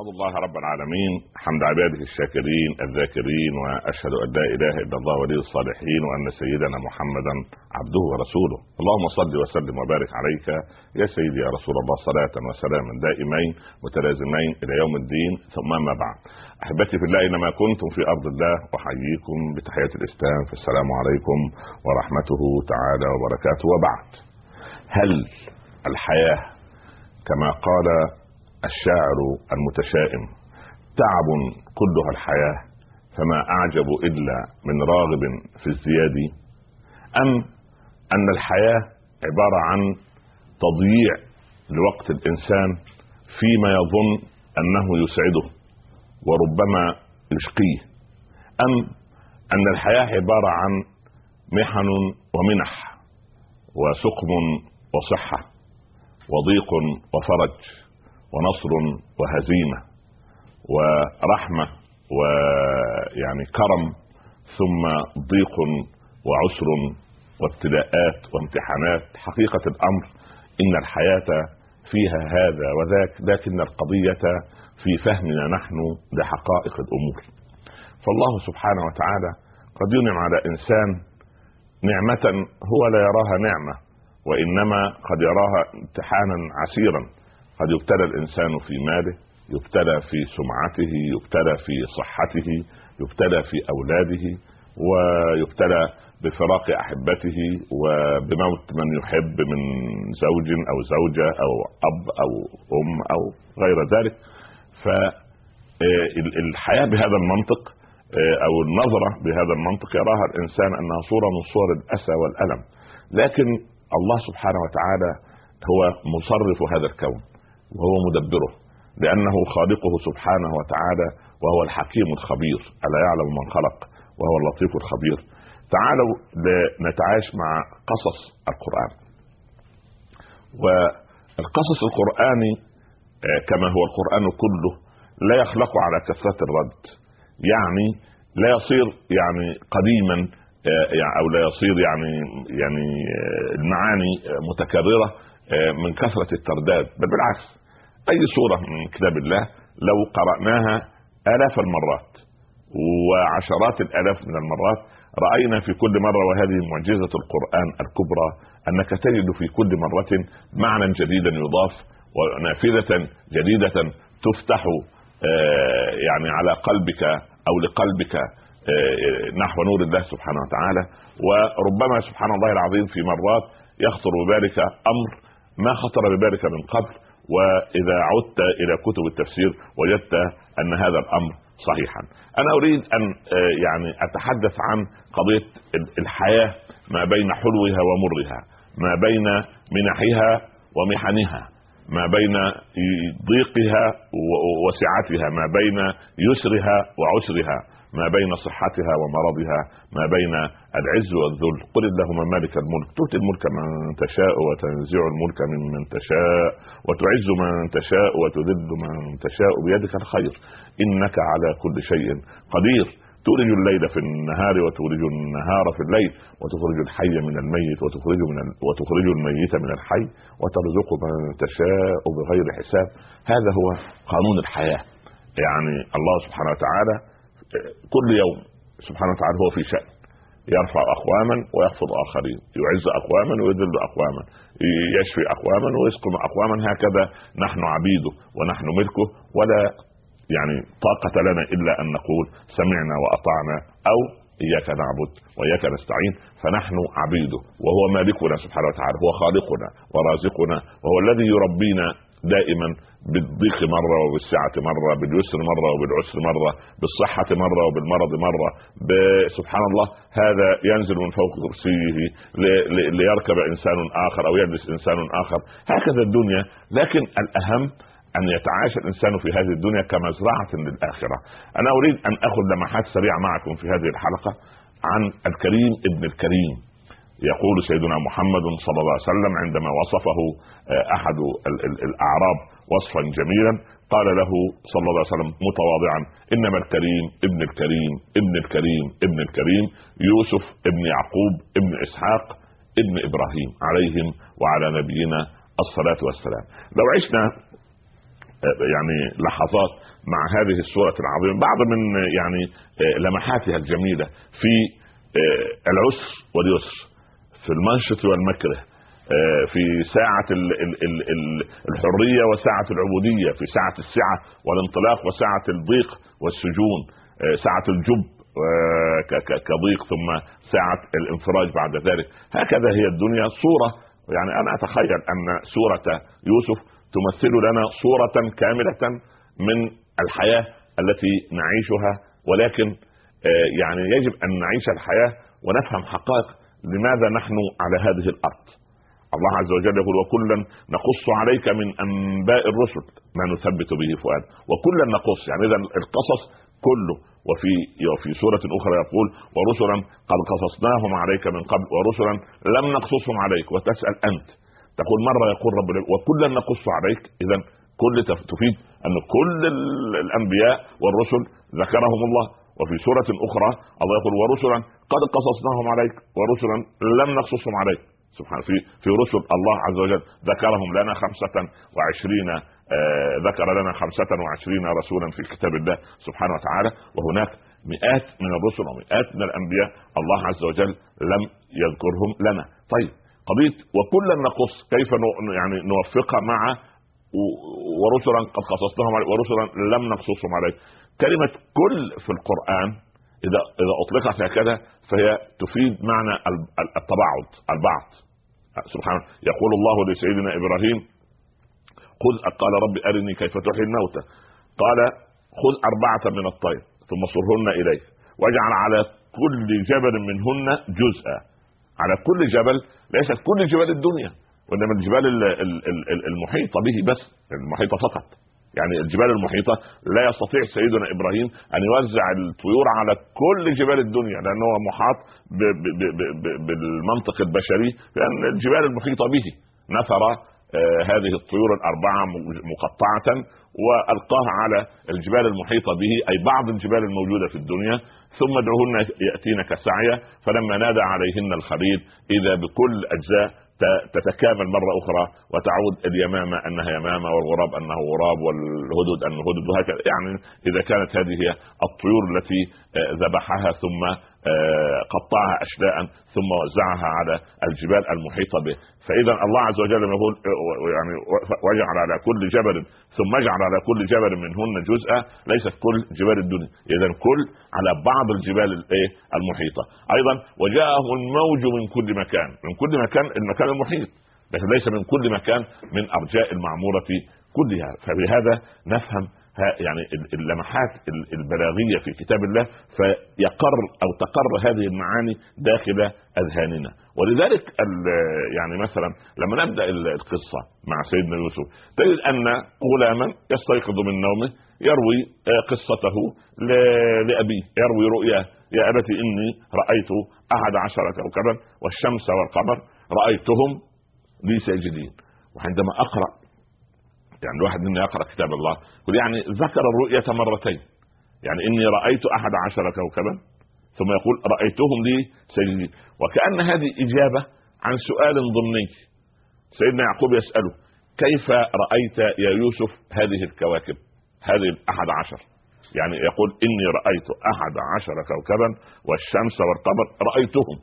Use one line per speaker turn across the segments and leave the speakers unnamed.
احمد الله رب العالمين حمد عباده الشاكرين الذاكرين وأشهد أن لا إله إلا الله ولي الصالحين وأن سيدنا محمدا عبده ورسوله. اللهم صل وسلم وبارك عليك يا سيدي يا رسول الله صلاة وسلاما دائمين متلازمين إلى يوم الدين ثم ما بعد. أحبتي في الله اينما كنتم في أرض الله أحييكم بتحية الإسلام فالسلام عليكم ورحمته تعالى وبركاته. وبعد هل الحياة كما قال الشاعر المتشائم. تعب كلها الحياة فما أعجب إلا من راغب في الزياد أم أن الحياة عبارة عن تضييع لوقت الإنسان فيما يظن أنه يسعده وربما يشقيه. أم أن الحياة عبارة عن محن ومنح وسقم وصحة وضيق وفرج. ونصر وهزيمة ورحمة ويعني كرم ثم ضيق وعسر وابتلاءات وامتحانات. حقيقة الأمر إن الحياة فيها هذا وذاك لكن القضية في فهمنا نحن لحقائق الأمور. فالله سبحانه وتعالى قد ينعم على إنسان نعمة هو لا يراها نعمة وإنما قد يراها امتحانا عسيرا. قد يبتلى الإنسان في ماله يبتلى في سمعته يبتلى في صحته يبتلى في أولاده ويبتلى بفراق أحبته وبموت من يحب من زوج أو زوجة أو أب أو أم أو غير ذلك. فالحياه بهذا المنطق أو النظرة بهذا المنطق يراها الإنسان أنها صورة من صور الأسى والألم. لكن الله سبحانه وتعالى هو مصرف هذا الكون. وهو مدبره لأنه خالقه سبحانه وتعالى وهو الحكيم الخبير ألا يعلم من خلق وهو اللطيف الخبير. تعالوا نتعايش مع قصص القرآن. والقصص القرآني آه، كما هو القرآن كله لا يخلق على كثرة الرد. يعني لا يصير يعني قديما آه، يعني أو لا يصير يعني يعني آه، المعاني متكررة من كثرة الترداد بل بالعكس. أي سورة من كتاب الله لو قرأناها آلاف المرات وعشرات الآلاف من المرات رأينا في كل مرة وهذه معجزة القرآن الكبرى أنك تجد في كل مرة معنى جديدا يضاف ونافذة جديدة تفتح آه، يعني على قلبك أو لقلبك آه، نحو نور الله سبحانه وتعالى. وربما سبحان الله العظيم في مرات يخطر ببالك أمر ما خطر ببالك من قبل وإذا عدت إلى كتب التفسير وجدت أن هذا الأمر صحيحا. أنا أريد أن آه، يعني أتحدث عن قضية الحياة ما بين حلوها ومرها ما بين منحها ومحنها ما بين ضيقها وسعتها ما بين يسرها وعسرها. ما بين صحتها ومرضها ما بين العز والذل. قل اللهم مالك الملك. تؤتي الملك من تشاء وتنزع الملك ممن تشاء وتعز من تشاء وتذل من تشاء. بيدك الخير. إنك على كل شيء قدير. تولج الليل في النهار وتولج النهار في الليل وتخرج الحي من الميت وتخرج من وتخرج الميت من الحي وترزق من تشاء بغير حساب. هذا هو قانون الحياة. يعني الله سبحانه وتعالى كل يوم سبحانه وتعالى هو في شأن يرفع أقواما ويخفض آخرين يعز أقواما ويذل أقواما يشفي أقواما ويسقم أقواما هكذا نحن عبيده ونحن ملكه ولا يعني طاقة لنا إلا أن نقول سمعنا وأطعنا أو إياك نعبد وإياك نستعين فنحن عبيده وهو مالكنا سبحانه وتعالى هو خالقنا ورازقنا وهو الذي يربينا دائما بالضيق مرة وبالسعه مرة باليسر مرة وبالعسر مرة بالصحة مرة وبالمرض مرة. سبحان الله هذا ينزل من فوق كرسيه ليركب إنسان آخر أو يجلس إنسان آخر. هكذا الدنيا. لكن الأهم أن يتعايش الإنسان في هذه الدنيا كمزرعة للآخرة. أنا أريد أن أخذ لمحات سريعة معكم في هذه الحلقة عن الكريم ابن الكريم. يقول سيدنا محمد صلى الله عليه وسلم عندما وصفه آه، أحد الأعراب وصفا جميلا قال له صلى الله عليه وسلم متواضعا إنما الكريم ابن الكريم ابن الكريم ابن الكريم يوسف ابن يعقوب ابن إسحاق ابن إبراهيم عليهم وعلى نبينا الصلاة والسلام. لو عشنا آه، يعني لحظات مع هذه السوره العظيمة بعض من يعني آه، لمحاتها الجميلة في العسر واليسر. في المنشط والمكره آه، في ساعة الحرية وساعة العبودية في ساعة السعة والانطلاق وساعة الضيق والسجون ساعة الجب كضيق ثم ساعة الانفراج بعد ذلك. هكذا هي الدنيا. صورة يعني أنا أتخيل أن سورة يوسف تمثل لنا صورة كاملة من الحياة التي نعيشها ولكن آه، يعني يجب أن نعيش الحياة ونفهم حقائق لماذا نحن على هذه الأرض؟ الله عز وجل يقول وكلا نقص عليك من أنباء الرسل. ما نثبت به فؤاد. وكلا نقص. يعني اذا القصص كله وفي وفي سورة أخرى يقول ورسلا قد قصصناهم عليك من قبل ورسلا لم نقصصهم عليك. وتسأل أنت. تقول مرة يقول رب وكلا نقص عليك. إذا كل تفيد أن كل الأنبياء والرسل ذكرهم الله. وفي سورة أخرى الله يقول ورسلا قد قصصناهم عليك ورسلا لم نقصصهم عليك. سبحان في في رسل الله عز وجل ذكرهم لنا خمسة وعشرين آه ذكر لنا خمسة وعشرين رسولا في كتاب الله سبحانه وتعالى وهناك مئات من الرسل ومئات من الأنبياء الله عز وجل لم يذكرهم لنا. طيب قضية وكلا نقص كيف يعني نوفقها مع ورسلا قد قصصناهم عليك ورسلا لم نقصصهم عليك. كلمة كل في القرآن إذا إذا أطلقت هكذا فهي تفيد معنى التباعد البعض. سبحانه يقول الله لسيدنا إبراهيم خذ قال رب أرني كيف تحيي الموتى. قال خذ أربعة من الطير ثم صرهن اليك واجعل على كل جبل منهن جزءا. على كل جبل ليست كل جبال الدنيا. وإنما الجبال المحيطة به بس المحيطة فقط. يعني الجبال المحيطة لا يستطيع سيدنا إبراهيم أن يوزع الطيور على كل جبال الدنيا لأنه هو محاط بالمنطق البشري لأن الجبال المحيطة به. نثر آه، هذه الطيور الأربعة مقطعة وألقاها على الجبال المحيطة به أي بعض الجبال الموجودة في الدنيا. ثم ادعوهن يأتينك سعيا فلما نادى عليهن الخليل إذا بكل أجزاء تتكامل مرة أخرى وتعود اليمامة أنها يمامة والغراب أنه غراب والهدد أنه هدد وهكذا. يعني إذا كانت هذه هي الطيور التي آه، ذبحها ثم قطعها أشلاء ثم وزعها على الجبال المحيطة به. فإذا الله عز وجل يقول يعني واجعل على كل جبل ثم اجعل على كل جبل منهن جزءا ليست كل جبال الدنيا. إذا كل على بعض الجبال الايه المحيطة. أيضا وجاءه الموج من كل مكان من كل مكان المكان المحيط لكن ليس من كل مكان من أرجاء المعمورة كلها. فبهذا نفهم يعني اللمحات البلاغية في كتاب الله فيقر أو تقر هذه المعاني داخل أذهاننا. ولذلك يعني مثلا لما نبدأ القصة مع سيدنا يوسف تجد أن غلاما يستيقظ من نومه يروي آه، قصته لابيه يروي رؤيا يا ابت إني رأيت أحد عشر كوكبا والشمس والقمر رأيتهم لي ساجدين وعندما أقرأ يعني الواحد منا يقرأ كتاب الله. يقول يعني ذكر الرؤية مرتين. يعني إني رأيت أحد عشر كوكبا ثم يقول رأيتهم لي ساجدين وكأن هذه إجابة عن سؤال ضمني سيدنا يعقوب يساله كيف رأيت يا يوسف هذه الكواكب هذه الأحد عشر؟ يعني يقول إني رأيت أحد عشر كوكبا والشمس والقمر رأيتهم.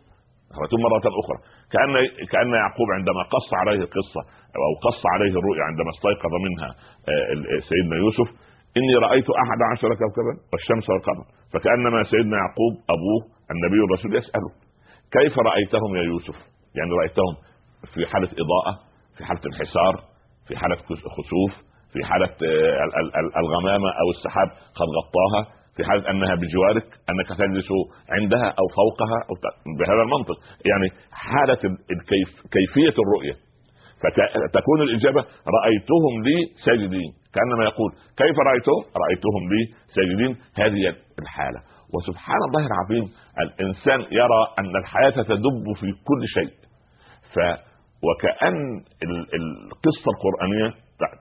رأيتهم مرة أخرى. كأن كأن يعقوب عندما قص عليه القصة أو قص عليه الرؤيا عندما استيقظ منها آه، سيدنا يوسف إني رأيت أحد عشر كوكبا والشمس والقمر. فكأنما سيدنا يعقوب أبوه النبي الرسول يسأله كيف رأيتهم يا يوسف؟ يعني رأيتهم في حالة إضاءة في حالة انحسار في حالة خسوف في حالة آه، الغمامة أو السحاب قد غطاها. في حاله أنها بجوارك أنك تجلس عندها أو فوقها أو بهذا المنطق. يعني حالة الكيف كيفية الرؤية. فتكون الإجابة رأيتهم لي ساجدين. كأنما يقول كيف رأيتهم؟ رأيتهم لي ساجدين. هذه الحالة. وسبحان الله العظيم الإنسان يرى أن الحياة تدب في كل شيء. ف وكأن القصة القرآنية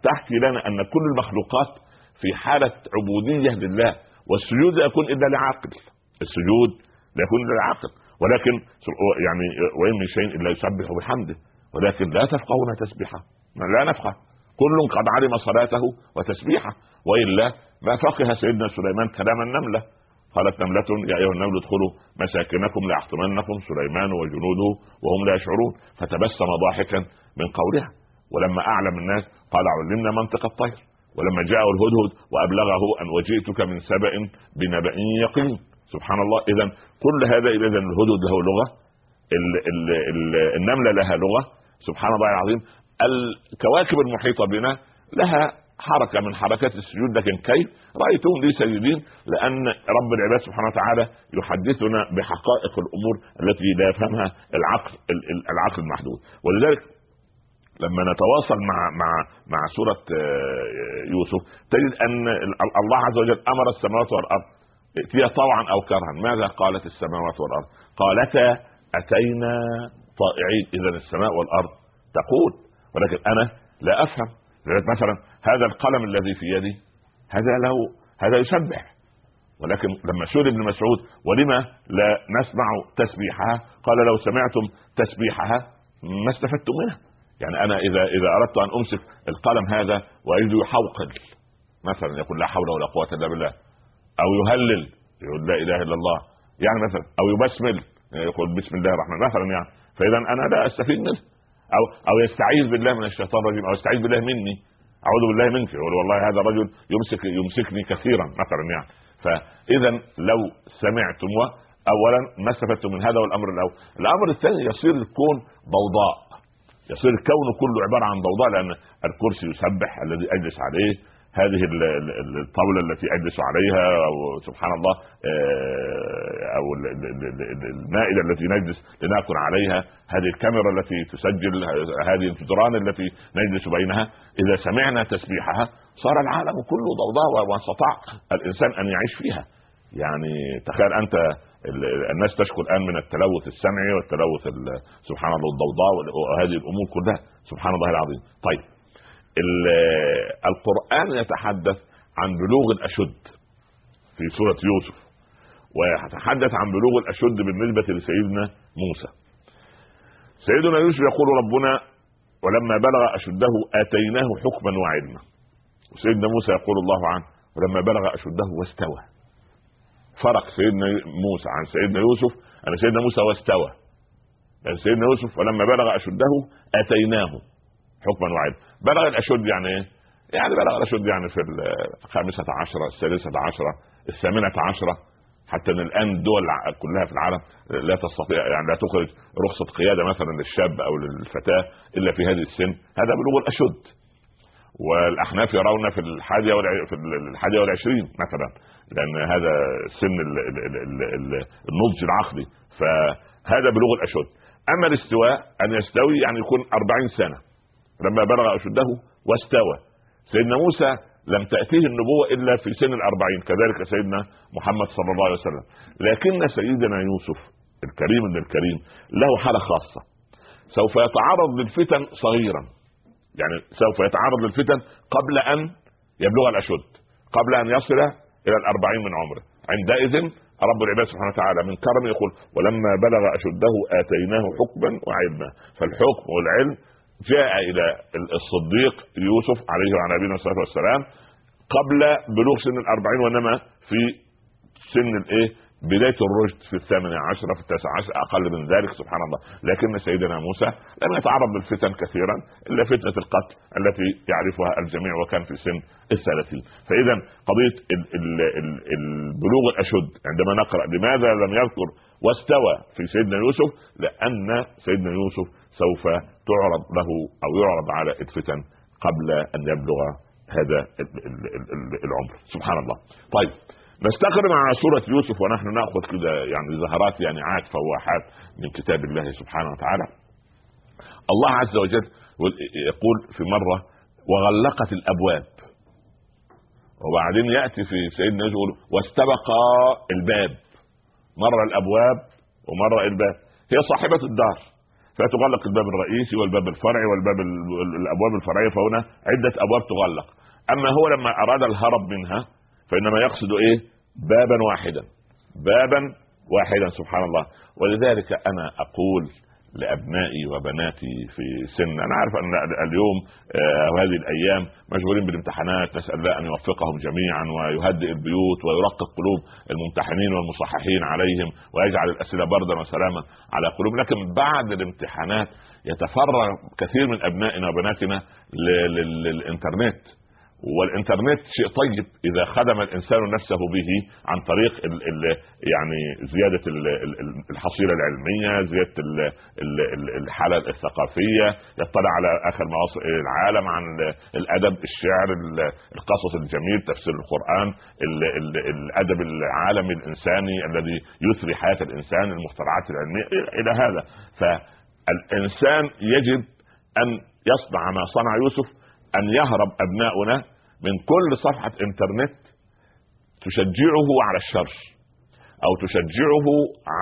تحكي لنا أن كل المخلوقات في حالة عبودية لله. والسجود لا يكون إلا لعاقل. السجود لا يكون إلا لعاقل. ولكن يعني وان من شيء إلا يسبح بحمده. ولكن لا تفقهون تسبحه لا نفقه. كل قد علم صلاته وتسبيحه. وإلا ما فقه سيدنا سليمان كلام النملة. قالت نملة يا أيها النمل ادخلوا مساكنكم ليحطمنكم سليمان وجنوده وهم لا يشعرون. فتبسم ضاحكا من قولها. ولما أعلم الناس قال علمنا منطق الطير. ولما جاءه الهدهد وأبلغه أن وجئتك من سبأ بنبأ يقين. سبحان الله إذا كل هذا إذا الهدهد له لغة ال ال ال النملة لها لغة. سبحان الله العظيم. الكواكب المحيطة بنا لها حركة من حركات السجود لكن كيف؟ رأيتهم لي ساجدين لأن رب العباد سبحانه وتعالى يحدثنا بحقائق الأمور التي لا يفهمها العقل العقل المحدود. ولذلك لما نتواصل مع مع مع سورة آه، يوسف تجد أن الله عز وجل أمر السماوات والأرض ائتيا طوعا أو كرها. ماذا قالت السماوات والأرض؟ قالتا أتينا طائعين. اذا السماء والأرض تقول ولكن أنا لا أفهم. مثلا هذا القلم الذي في يدي هذا له هذا يسبح. ولكن لما سئل ابن مسعود ولما لا نسمع تسبيحها؟ قال لو سمعتم تسبيحها ما استفدتم منها. يعني أنا إذا إذا أردت أن أمسك القلم هذا واجد يحوقل مثلا يقول لا حول ولا قوة إلا بالله أو يهلل يقول لا إله إلا الله يعني مثلا أو يبسمل يقول بسم الله الرحمن مثلا يعني فاذا أنا لا أستفيد منه أو أو يستعيذ بالله من الشيطان الرجيم أو يستعيذ بالله مني أعوذ بالله منك يقول والله هذا الرجل يمسك يمسكني كثيرا مثلا يعني. فاذا لو سمعتم اولا ما استفدتم من هذا والأمر الأول. الأمر الثاني يصير الكون ضوضاء يصير الكون كله عبارة عن ضوضاء لأن الكرسي يسبح الذي اجلس عليه. هذه الطاولة التي اجلس عليها أو سبحان الله آه، أو المائدة التي نجلس لنأكل عليها. هذه الكاميرا التي تسجل هذه الجدران التي نجلس بينها. إذا سمعنا تسبيحها صار العالم كله ضوضاء واستطاع الإنسان أن يعيش فيها. يعني تخيل أنت الناس تشكو الآن من التلوث السمعي والتلوث سبحان الله الضوضاء وهذه الأمور كلها. سبحان الله العظيم. طيب. القرآن يتحدث عن بلوغ الأشد في سورة يوسف ويتحدث عن بلوغ الأشد بالنسبة لسيدنا موسى. سيدنا يوسف يقول ربنا ولما بلغ أشده آتيناه حكما وعلما. وسيدنا موسى يقول الله عنه ولما بلغ أشده واستوى. فرق سيدنا موسى عن سيدنا يوسف. أن سيدنا موسى واستوى. لأن سيدنا يوسف ولما بلغ أشده آتيناه. حكما وعلما. بلغ الأشد يعني إيه؟ يعني بلغ الأشد يعني في الخامسة عشرة السادسة عشرة الثامنة عشرة. حتى إن الآن الدول كلها في العالم لا تستطيع يعني لا تخرج رخصة قيادة مثلا للشاب أو للفتاة إلا في هذه السن. هذا بلوغ الأشد. والأحناف يرون في الحادية في الحادية والعشرين مثلا. لأن هذا سن النضج العقلي فهذا بلوغ الأشد. أما الاستواء أن يستوي يعني يكون أربعين سنة. لما بلغ أشده واستوى. سيدنا موسى لم تأتيه النبوة إلا في سن الأربعين كذلك سيدنا محمد صلى الله عليه وسلم. لكن سيدنا يوسف الكريم من الكريم له حالة خاصة. سوف يتعرض للفتن صغيرا. يعني سوف يتعرض للفتن قبل أن يبلغ الأشد. قبل أن يصل إلى الأربعين من عمره. عندئذ رب العباد سبحانه وتعالى من كرمه يقول ولما بلغ أشده آتيناه حكما وعلما. فالحكم والعلم جاء إلى الصديق يوسف عليه وعلى نبينا الصلاه والسلام قبل بلوغ سن الأربعين وإنما في سن الإيه؟ بداية الرشد في الثامنة عشرة في التاسعة عشر أقل من ذلك سبحان الله. لكن سيدنا موسى لم يتعرض للفتن كثيرا إلا فتنة القتل التي يعرفها الجميع وكان في سن الثلاثين. فإذا قضية البلوغ الأشد عندما نقرأ لماذا لم يذكر واستوى في سيدنا يوسف لأن سيدنا يوسف سوف تعرض له أو يعرض على الفتن قبل أن يبلغ هذا العمر. سبحان الله. طيب. نستقر مع سورة يوسف ونحن نأخذ كده يعني زهرات عاد فواحات من كتاب الله سبحانه وتعالى. الله عز وجل يقول في مرة وغلقت الأبواب. وبعدين يأتي في سيدنا يقول واستبقى الباب. مرة الأبواب ومرة الباب. هي صاحبة الدار. فتغلق الباب الرئيسي والباب الفرعي والباب الأبواب الفرعية فهنا عدة أبواب تغلق. أما هو لما أراد الهرب منها فإنما يقصد إيه؟ بابا واحدا. بابا واحدا سبحان الله. ولذلك أنا أقول لأبنائي وبناتي في سن أنا عارف أن اليوم آه، وهذه الأيام مشغولين بالامتحانات نسال الله أن يوفقهم جميعا ويهدئ البيوت ويرقق قلوب الممتحنين والمصححين عليهم ويجعل الأسئلة بردا وسلاما على قلوب. لكن بعد الامتحانات يتفرغ كثير من أبنائنا وبناتنا للإنترنت. والإنترنت شيء طيب إذا خدم الإنسان نفسه به عن طريق ال ال يعني زيادة ال الحصيلة العلمية، زيادة ال الحالة الثقافية، يطلع على آخر مواصل العالم عن الأدب، الشعر، القصص الجميل، تفسير القرآن، الأدب العالمي الإنساني الذي يثري حياة الإنسان، المخترعات العلمية إلى هذا، فالإنسان يجب أن يصنع ما صنع يوسف أن يهرب أبناؤنا من كل صفحة إنترنت تشجعه على الشر أو تشجعه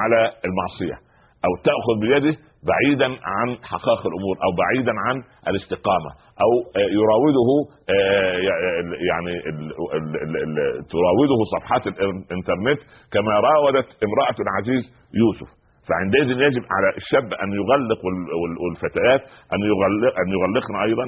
على المعصية أو تأخذ بيده بعيدا عن حقائق الأمور أو بعيدا عن الاستقامة أو يراوده آه، يعني تراوده صفحات الانترنت كما راودت امرأة العزيز يوسف. فعندئذ يجب على الشاب أن يغلق والفتيات أن يغلق أن يغلقن أيضا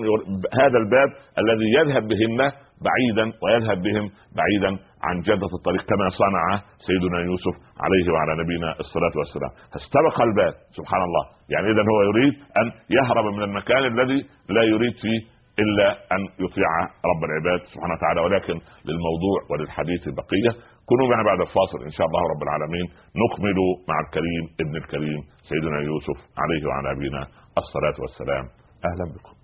هذا الباب الذي يذهب بهن بعيدا ويذهب بهم بعيدا عن جدة الطريق كما صنع سيدنا يوسف عليه وعلى نبينا الصلاة والسلام. فاستبق الباب سبحان الله. يعني إذا هو يريد أن يهرب من المكان الذي لا يريد فيه إلا أن يطيع رب العباد سبحانه وتعالى. ولكن للموضوع وللحديث بقيه كونوا معنا بعد الفاصل إن شاء الله رب العالمين. نكمل مع الكريم ابن الكريم سيدنا يوسف عليه وعلى نبينا الصلاة والسلام. أهلا بكم.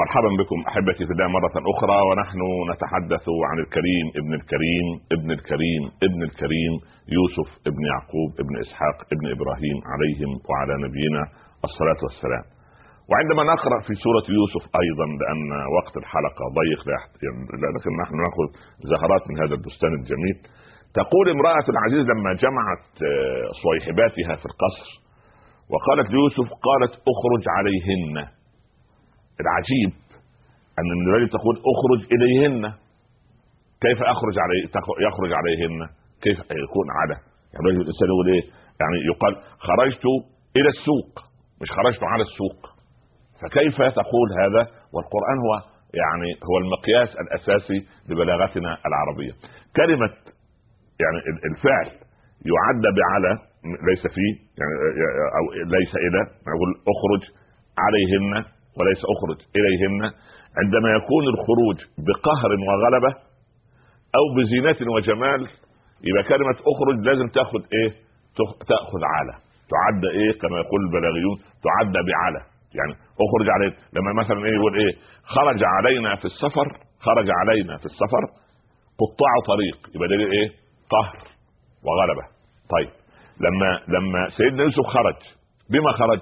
مرحبا بكم أحبتي في الله مرة أخرى. ونحن نتحدث عن الكريم ابن الكريم ابن الكريم ابن الكريم يوسف ابن يعقوب ابن إسحاق ابن إبراهيم عليهم وعلى نبينا. الصلاة والسلام. وعندما نقرأ في سورة يوسف أيضا لأن وقت الحلقة ضيق لكن نحن نأخذ زهرات من هذا البستان الجميل. تقول امرأة العزيز لما جمعت آه، صويحباتها في القصر وقالت ليوسف قالت اخرج عليهن. العجيب أن الرجل تقول اخرج إليهن. كيف أخرج علي يخرج عليهن؟ كيف يكون على يعني الإنسان يقول إيه؟ يعني يقال خرجت إلى السوق. مش خرجت على السوق. فكيف تقول هذا؟ والقرآن هو يعني هو المقياس الأساسي لبلاغتنا العربية. كلمة يعني الفعل يعد بعلى ليس فيه يعني أو ليس إلى نقول أخرج عليهن وليس أخرج إليهن. عندما يكون الخروج بقهر وغلبة أو بزينة وجمال يبقى كلمة أخرج لازم تأخذ إيه؟ تأخذ على. تعد إيه؟ كما يقول البلاغيون تعد بعلى. يعني اخرج علينا لما مثلا إيه يقول إيه خرج علينا في السفر خرج علينا في السفر قطاع طريق يبقى ده إيه؟ قهر وغلبة. طيب لما لما سيدنا يوسف خرج بما خرج؟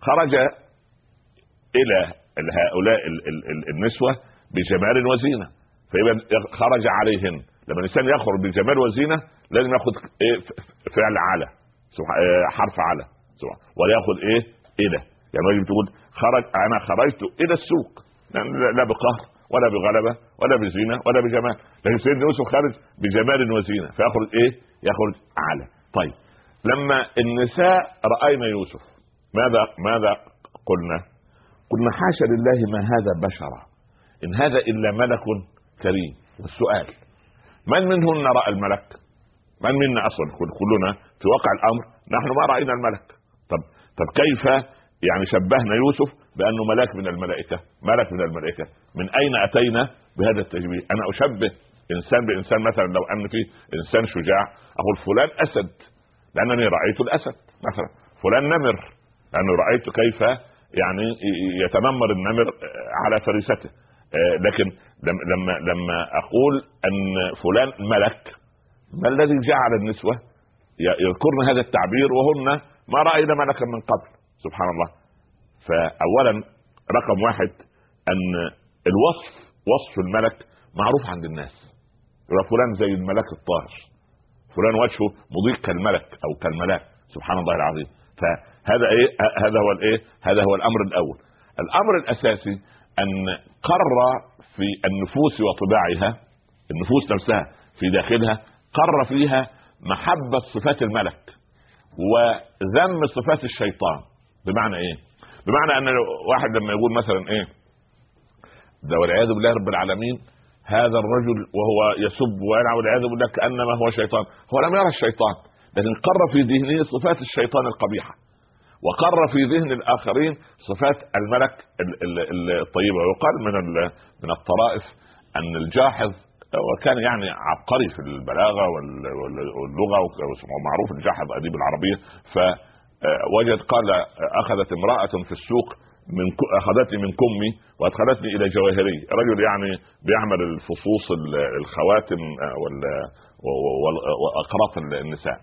خرج إلى هؤلاء النسوة بجمال وزينة. فيبقى خرج عليهن لما الإنسان يخرج بجمال وزينة لازم ياخذ إيه فعل على إيه، حرف على وياخذ إيه؟ إلى. يعني الراجل بتقول خرج أنا خرجت إلى السوق. لا بقهر ولا بغلبة ولا بزينة ولا بجمال. لكن سيدنا يوسف خرج بجمال وزينة. فيخرج إيه؟ يخرج أعلى. طيب لما النساء رأينا يوسف ماذا ماذا قلنا؟ قلنا حاشا لله ما هذا بشرا. إن هذا إلا ملك كريم. والسؤال من منهن رأى الملك؟ من منا أصلا؟ كلنا في واقع الأمر نحن ما رأينا الملك. طب طب كيف يعني شبهنا يوسف بأنه ملاك من الملائكة. ملك من الملائكة. من أين أتينا بهذا التشبيه أنا أشبه إنسان بإنسان مثلا لو أن في إنسان شجاع أقول فلان أسد لأنني رأيت الأسد مثلا. فلان نمر لأنه رأيت كيف يعني يتنمر النمر على فريسته. آه، لكن لما لما أقول أن فلان ملك ما الذي جعل النسوة يذكرن هذا التعبير وهن ما رأينا ملكا من قبل؟ سبحان الله. فاولا رقم واحد أن الوصف وصف الملك معروف عند الناس. يبقى فلان زي الملاك الطاهر. فلان وجهه مضيء كالملك أو كالملاك سبحان الله العظيم. فهذا إيه؟ هذا هو الإيه؟ هذا هو الأمر الأول. الأمر الأساسي أن قر في النفوس وطباعها النفوس نفسها في داخلها قر فيها محبة صفات الملك وذم صفات الشيطان. بمعنى إيه؟ بمعنى أن واحد لما يقول مثلا إيه؟ ده والعياذ بالله رب العالمين هذا الرجل وهو يسب ويلعب والعياذ بالله كأنما هو شيطان هو لم يرى الشيطان لكن قر في ذهنه صفات الشيطان القبيحة وقر في ذهن الآخرين صفات الملك الطيبه ويقال من من الطرائف أن الجاحظ وكان يعني عبقري في البلاغة واللغة ومعروف الجاحظ أديب العربية فوجد قال أخذت امرأة في السوق من أخذتني من كمي وأدخلتني إلى جواهري. رجل يعني بيعمل الفصوص الخواتم وأقراط النساء.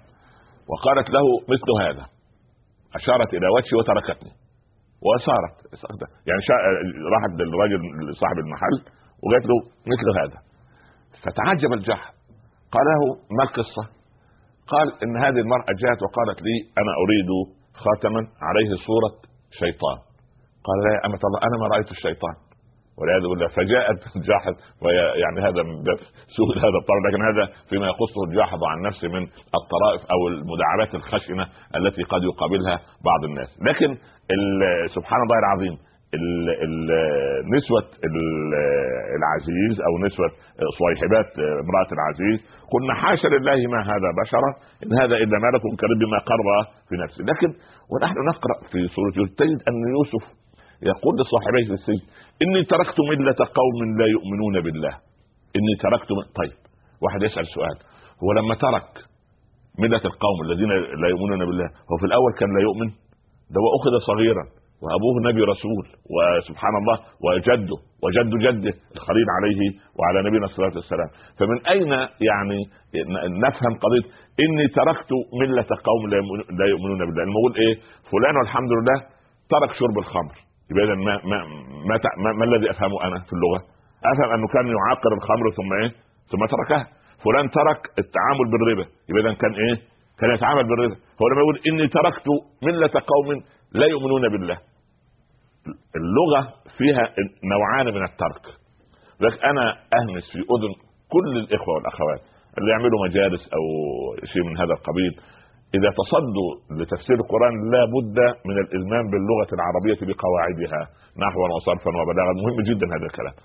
وقالت له مثل هذا. أشارت إلى وجهي وتركتني. وسارت يعني راحت للرجل صاحب المحل وقالت له مثل هذا. فتعجب الجحر قال له ما القصة؟ قال إن هذه المرأة جاءت وقالت لي أنا أريد خاتما عليه صورة شيطان. قال لا يا أمة الله أنا ما رأيت الشيطان. والعياذ بالله فجاءت الجاحظ يعني هذا سوء هذا الطرف لكن هذا فيما يقصه الجاحظ عن نفسه من الطرائف أو المداعبات الخشنة التي قد يقابلها بعض الناس. لكن سبحان الله العظيم نسوة العزيز أو نسوة صويحبات امرأة العزيز. قلنا حاشا لله ما هذا بشرا إن هذا إلا ملك كريم بما قرب في نفسه. لكن ونحن نقرأ في سورة يوسف تجد أن يوسف يقول لصاحبيه في السجن إني تركت ملة قوم لا يؤمنون بالله. إني تركت. طيب واحد يسأل سؤال. هو لما ترك ملة القوم الذين لا يؤمنون بالله هو في الأول كان لا يؤمن؟ ده واخذ صغيرا. وأبوه نبي رسول وسبحان الله وجده وجد جده الخليل عليه وعلى نبينا الصلاة والسلام. فمن أين يعني نفهم قضية إني تركت ملة قوم لا يؤمنون بالله؟ المقول إيه؟ فلان والحمد لله ترك شرب الخمر. يبقى اذا ما ما ما, ما, ما الذي أفهمه أنا في اللغة؟ أفهم أنه كان يعاقر الخمر ثم إيه؟ ثم تركها فلان ترك التعامل بالربا. يبقى اذا كان إيه؟ كان يتعامل بالربا. هو لما يقول إني تركت ملة قوم لا يؤمنون بالله. اللغة فيها نوعان من الترك. لذلك أنا اهمس في أذن كل الإخوة والأخوات اللي يعملوا مجالس أو شيء من هذا القبيل. إذا تصدوا لتفسير القرآن لا بد من الإلمام باللغة العربية بقواعدها نحوا وصرفا وبلاغا. مهم جدا هذا الكلام.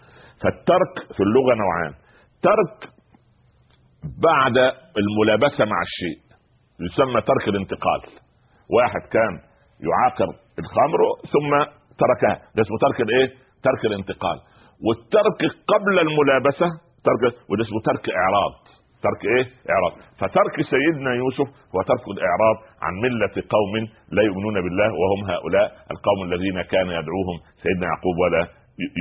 فالترك في اللغة نوعان. ترك بعد الملابسة مع الشيء يسمى ترك الانتقال. واحد كان يعاقر الخمر ثم تركها ده اسمه ترك الايه؟ ترك الانتقال. والترك قبل الملابسة ترك وده اسمه ترك إعراض. ترك إيه؟ إعراض، فترك سيدنا يوسف هو ترك الإعراض عن ملة قوم لا يؤمنون بالله وهم هؤلاء القوم الذين كان يدعوهم. سيدنا يعقوب ولا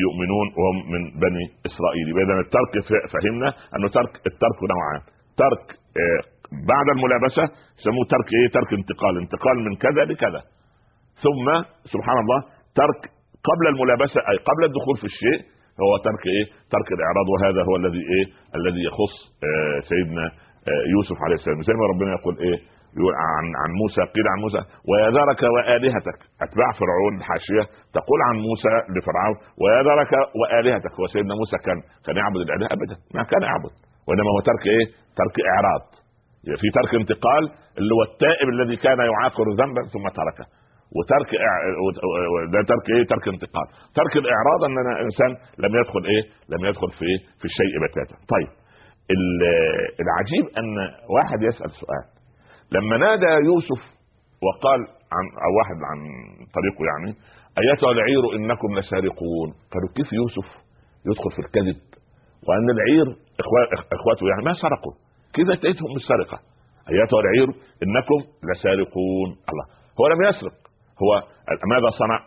يؤمنون وهم من بني إسرائيل، اذا الترك فهمنا أنه ترك الترك نوعان، ترك آه، بعد الملابسة يسموه ترك إيه؟ ترك انتقال، انتقال من كذا لكذا. ثم سبحان الله ترك قبل الملابسة أي قبل الدخول في الشيء هو ترك إيه؟ ترك الإعراض وهذا هو الذي إيه؟ الذي يخص آه سيدنا آه يوسف عليه السلام زي ما ربنا يقول إيه؟ يقول عن عن موسى قيل عن موسى ويذرك وآلهتك أتباع فرعون الحاشيه تقول عن موسى لفرعون ويذرك وآلهتك هو سيدنا موسى كان كان يعبد الالهه أبدا ما كان يعبد وإنما هو ترك إيه؟ ترك إعراض في ترك انتقال اللي هو التائب الذي كان يعاقر ذنبا ثم تركه وترك ده ترك إيه؟ ترك انتقال ترك الإعراض أن أنا إنسان لم يدخل إيه؟ لم يدخل في إيه في الشيء بتاتا. طيب العجيب أن واحد يسأل سؤال. لما نادى يوسف وقال عن أو واحد عن طريقه يعني ايتها العير إنكم لسارقون؟ قالوا كيف يوسف يدخل في الكذب؟ وأن العير اخواته يعني ما سرقوا. كيف اتيتهم بالسرقة. ايتها العير إنكم لسارقون. الله. هو لم يسرق. هو ماذا صنع؟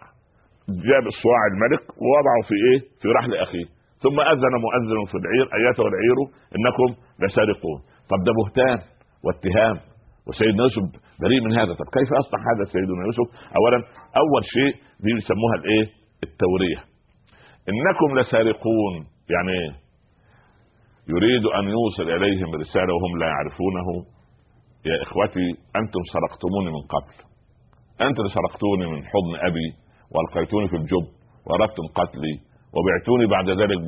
جاب الصواع الملك ووضعه في إيه؟ في رحل أخيه ثم أذن مؤذن في العير ايتها العير إنكم لسارقون طب ده بهتان واتهام وسيدنا يوسف بريء من هذا طب كيف أصنع هذا سيدنا يوسف؟ اولا أول شيء دي بيسموها الإيه؟ التورية إنكم لسارقون يعني إيه؟ يريد أن يوصل إليهم رسالة وهم لا يعرفونه يا إخوتي أنتم سرقتموني من قبل انت اللي سرقتوني من حضن أبي وألقيتوني في الجب وأردتم قتلي وبعتوني بعد ذلك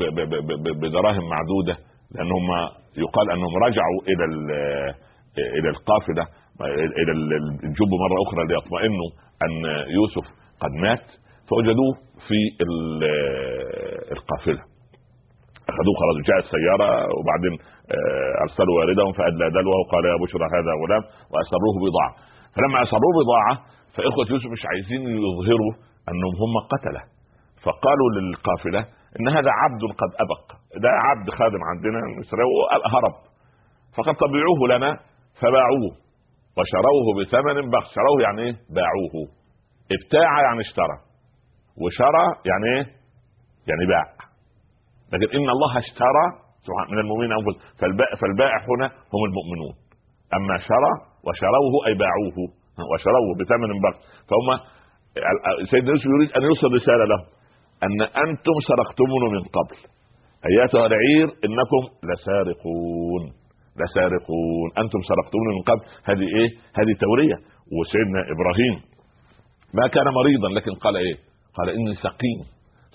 بدراهم معدودة لأنهم يقال أنهم رجعوا إلى إلى القافلة إلى الجب مرة أخرى ليطمئنوا أن يوسف قد مات فوجدوه في القافلة. أخذوه خلاص جاءت سياره وبعدين آه، أرسلوا والدهم فأدلى دلوه وقال يا بشرى هذا غلام وأسروه بضاعة. فلما أسروه بضاعة فإخوة يوسف مش عايزين يظهروا أنهم هم قتلة. فقالوا للقافلة إن هذا عبد قد أبق. ده عبد خادم عندنا هرب. فقد تبيعوه لنا فباعوه. وشروه بثمن بخس. شروه يعني إيه؟ باعوه. ابتاع يعني اشترى. وشرى يعني إيه؟ يعني باع. لكن إن الله اشترى من المؤمنين انفسهم فالبائع هنا هم المؤمنون. أما شرى وشروه أي باعوه. وشروه بثمن بخس فهم سيدنا يوسف يريد أن يوصل رسالة لهم أن أنتم سرقتمون من قبل. ايتها العير إنكم لسارقون لسارقون. أنتم سرقتمون من قبل. هذه إيه؟ هذه توريه وسيدنا إبراهيم ما كان مريضا لكن قال إيه؟ قال إني سقيم.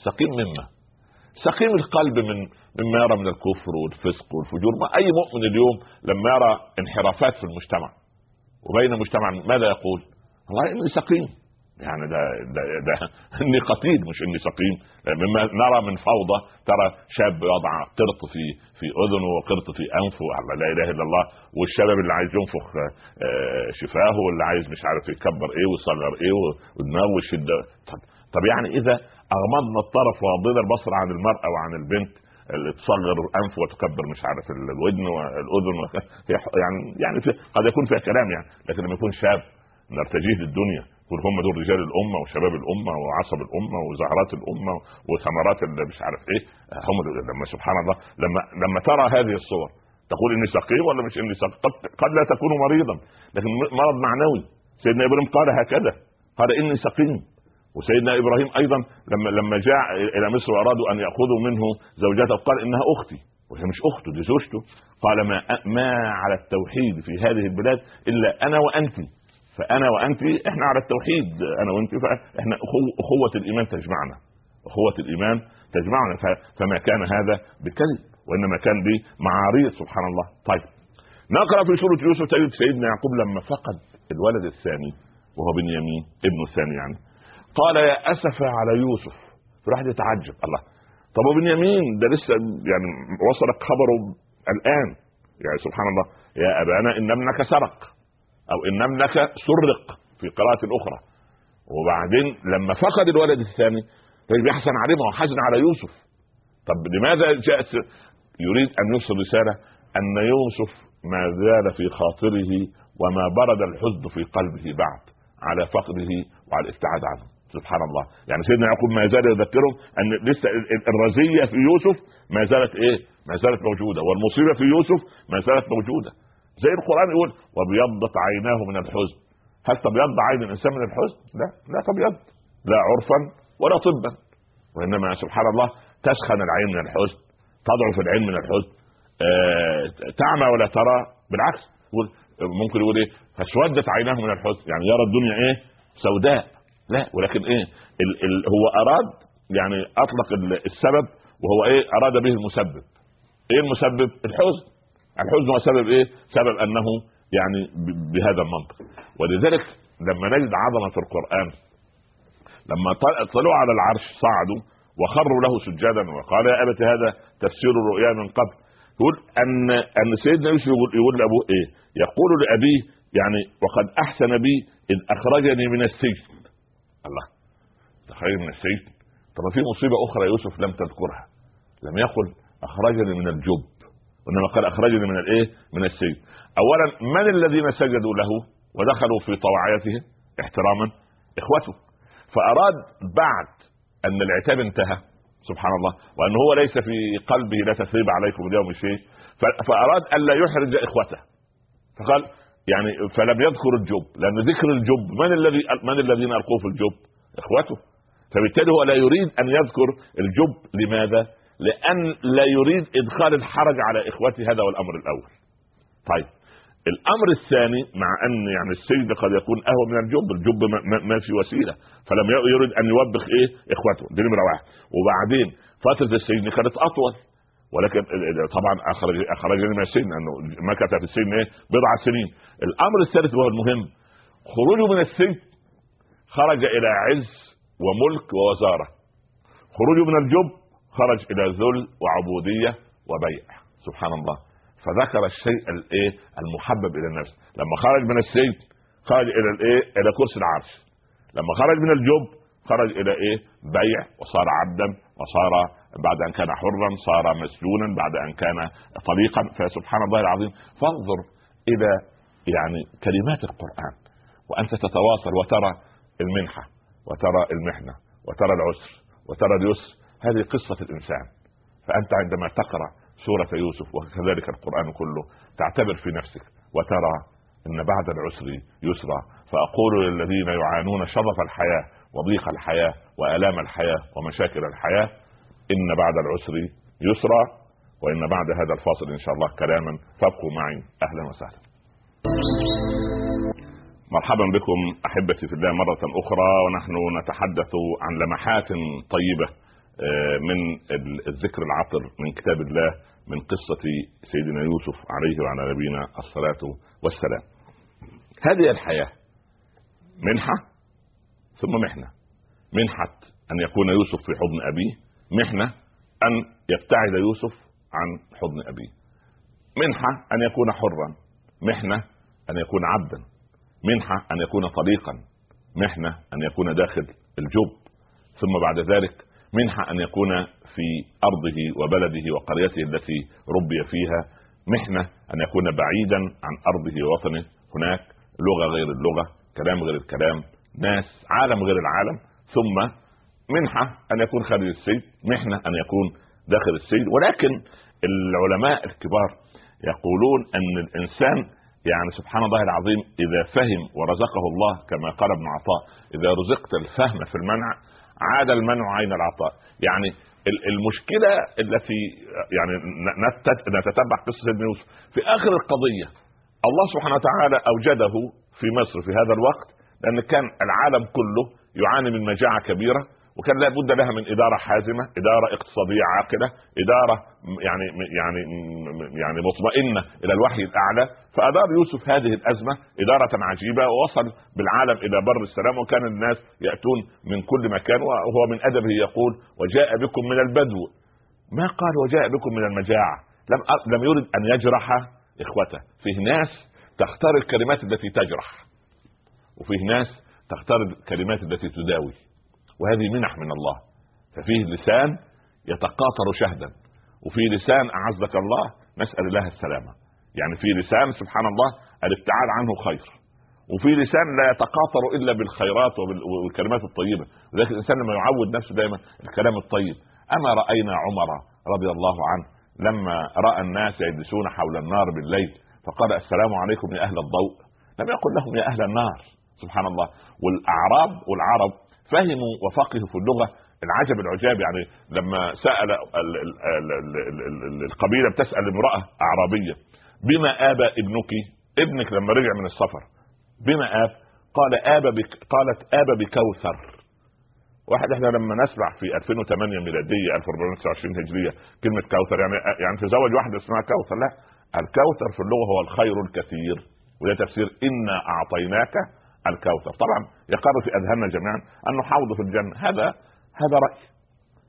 سقيم مما؟ سقيم القلب من مما يرى من الكفر والفسق والفجور. ما أي مؤمن اليوم لما يرى انحرافات في المجتمع؟ وبين المجتمع ماذا يقول؟ والله اني سقيم. يعني ده ده, ده إني قتيل مش إني سقيم. مما نرى من فوضى ترى شاب يضع قرط في في أذنه وقرط في أنفه لا إله إلا الله. والشباب اللي عايز ينفخ آه، شفاه واللي عايز مش عارف يكبر إيه ويصغر إيه ودماغه ويشد طب, طب يعني إذا أغمضنا الطرف وغضينا البصر عن المرأة وعن البنت اللي تصغر انف وتكبر مش عارف الودن والاذن يعني يعني قد يكون فيها كلام يعني لكن لما يكون شاب نرتجيه الدنيا يقول هم دول رجال الأمة وشباب الأمة وعصب الأمة وزهرات الأمة وثمرات اللي مش عارف إيه هم لما سبحان الله لما لما ترى هذه الصور تقول إني سقيم ولا مش إني سقيم؟ قد, قد لا تكون مريضا. لكن مرض معنوي. سيدنا إبراهيم قال هكذا قال إني سقيم. وسيدنا إبراهيم أيضا لما لما جاء إلى مصر وأرادوا أن يأخذوا منه زوجته قال إنها أختي. وهي مش أخته دي زوجته. قال ما ما على التوحيد في هذه البلاد إلا أنا وانت فأنا وانت إحنا على التوحيد أنا وانت فإحنا أخوة الإيمان تجمعنا. أخوة الإيمان تجمعنا. فما كان هذا بكذب وإنما كان بمعاريض سبحان الله. طيب. نقرأ في سورة يوسف تجد سيدنا يعقوب لما فقد الولد الثاني وهو بنيامين ابنه الثاني يعني. قال يا أسف على يوسف. فراح يتعجب. الله. طب وبنيامين ده لسه يعني وصلك خبره الآن. يعني سبحان الله. يا أبانا إن ابنك سرق. أو إن املك سرق في قراءة أخرى. وبعدين لما فقد الولد الثاني طيب يحسن عليه ما هو حزن على يوسف. طب لماذا جاء يريد أن يوصل رسالة أن يوسف ما زال في خاطره وما برد الحزن في قلبه بعد على فقده وعلى الابتعاد عنه. سبحان الله. يعني سيدنا يعقوب ما زال يذكرهم أن لسه الرزية في يوسف ما زالت إيه؟ ما زالت موجودة. والمصيبة في يوسف ما زالت موجودة. زي القرآن يقول وابيضت عيناه من الحزن. هل تبيض عين الإنسان من الحزن؟ لا لا تبيض. لا عرفا ولا طبا. وإنما سبحان الله تسخن العين من الحزن تضعف العين من الحزن. آه تعمى ولا ترى. بالعكس ممكن يقول إيه؟ فاسودت عيناه من الحزن. يعني يرى الدنيا إيه؟ سوداء. لا ولكن إيه ال ال هو أراد يعني أطلق السبب وهو إيه أراد به المسبب. إيه المسبب؟ الحزن. الحزن هو سبب إيه؟ سبب أنه يعني بهذا المنطق. ولذلك لما نجد عظمة القرآن لما طلعوا على العرش صعدوا وخروا له سجدا وقال يا ابت هذا تفسير الرؤيا من قبل. يقول ان أن سيدنا يوسف يقول, يقول لأبوه إيه؟ يقول لأبيه يعني وقد أحسن بي اذ أخرجني من السجن. الله تخرج من السجن طب في مصيبة أخرى يوسف لم تذكرها لم يقل أخرجني من الجب وانما قال أخرجني من الإيه؟ من السجن. اولا من الذين سجدوا له ودخلوا في طوعيته احتراما؟ إخوته. فأراد بعد أن العتاب انتهى سبحان الله وأن هو ليس في قلبه لا تثريب عليكم اليوم شيء فأراد الا يحرج إخوته فقال يعني فلم يذكر الجب لأن ذكر الجب من الذي من الذين ألقوه في الجب؟ إخوته. فبالتالي هو لا يريد أن يذكر الجب. لماذا؟ لأن لا يريد إدخال الحرج على إخوته هذا هو الامر الأول. طيب. الأمر الثاني مع أن يعني السجن قد يكون اهون من الجب الجب ما في وسيلة. فلم يريد أن يوبخ إيه؟ إخوته. دي نمرة واحد. وبعدين فترة السجن كانت أطول. ولكن طبعا اخرج اخرجني من السجن انه مكث في السجن إيه؟ بضع سنين. الأمر الثالث وهو المهم. خروجه من السجن خرج إلى عز وملك ووزارة. خروجه من الجب خرج إلى ذل وعبودية وبيع. سبحان الله. فذكر الشيء الإيه؟ المحبب إلى النفس. لما خرج من السجن خرج إلى الإيه؟ إلى كرسي العرش. لما خرج من الجب خرج إلى إيه؟ بيع. وصار عبدا وصار بعد أن كان حرا صار مسجونا بعد أن كان طليقا. فسبحان الله العظيم فانظر إلى يعني كلمات القرآن وأنت تتواصل وترى المنحة وترى المحنة وترى العسر وترى اليسر. هذه قصة الإنسان. فأنت عندما تقرأ سورة يوسف وكذلك القرآن كله تعتبر في نفسك وترى إن بعد العسر يسرا. فأقول للذين يعانون شظف الحياة وضيق الحياة وآلام الحياة ومشاكل الحياة إن بعد العسر يسرا وإن بعد هذا الفاصل إن شاء الله كلاما فابقوا معي أهلا وسهلا مرحبا بكم أحبتي في الله مرة أخرى ونحن نتحدث عن لمحات طيبة آه، من الذكر العطر من كتاب الله من قصة سيدنا يوسف عليه وعلى نبينا الصلاة والسلام. هذه الحياة منحة ثم محنة. منحة أن يكون يوسف في حضن أبيه، محنة أن يبتعد يوسف عن حضن أبيه. منحة أن يكون حرا، محنة أن يكون عبدا، منحة أن يكون طليقا. محنة أن يكون داخل الجب ثم بعد ذلك منحة أن يكون في أرضه وبلده وقريته التي ربي فيها. محنة أن يكون بعيدا عن أرضه ووطنه. هناك لغة غير اللغة كلام غير الكلام ناس عالم غير العالم. ثم منحة أن يكون خارج السجن محنة أن يكون داخل السجن. ولكن العلماء الكبار يقولون أن الإنسان يعني سبحان الله العظيم إذا فهم ورزقه الله كما قال ابن عطاء إذا رزقت الفهم في المنع عاد المنع عين العطاء. يعني المشكلة التي يعني نتتبع قصة ابن يوسف في آخر القضية الله سبحانه وتعالى أوجده في مصر في هذا الوقت لأن كان العالم كله يعاني من مجاعة كبيرة وكان لابد لها من إدارة حازمة، إدارة اقتصادية عاقلة، إدارة يعني يعني يعني مطمئنة إلى الوحي الأعلى، فأدار يوسف هذه الأزمة إدارة عجيبة ووصل بالعالم إلى بر السلام وكان الناس يأتون من كل مكان وهو من أدبه يقول وجاء بكم من البدو. ما قال وجاء بكم من المجاعة. لم لم يرد أن يجرح إخوته، فيه ناس تختار الكلمات التي تجرح وفيه ناس تختار الكلمات التي تداوي. وهذه منح من الله. ففيه لسان يتقاطر شهدا وفي لسان أعزك الله نسأل الله السلامة. يعني في لسان سبحان الله الابتعاد عنه خير وفي لسان لا يتقاطر إلا بالخيرات والكلمات الطيبة. ولكن الإنسان لما يعود نفسه دائما الكلام الطيب. أما رأينا عمر رضي الله عنه لما رأى الناس يجلسون حول النار بالليل فقال السلام عليكم يا أهل الضوء. لم يقل لهم يا أهل النار سبحان الله. والأعراب والعرب فهموا وفقهوا في اللغة. العجب العجاب يعني لما سأل القبيلة بتسأل امرأة أعرابية بما ابى ابنك؟ ابنك لما رجع من السفر بما آب؟ قال ابى بك قالت ابى بكوثر. واحد إحنا لما نسمع في 2008 ميلادية 1429 هجرية كلمة كوثر يعني يعني تزوج واحدة اسمها كوثر لا الكوثر في اللغة هو الخير الكثير وده تفسير انا أعطيناك الكوثر. طبعا يقر في أذهاننا جميعا انه حوض في الجنة. هذا هذا رأي.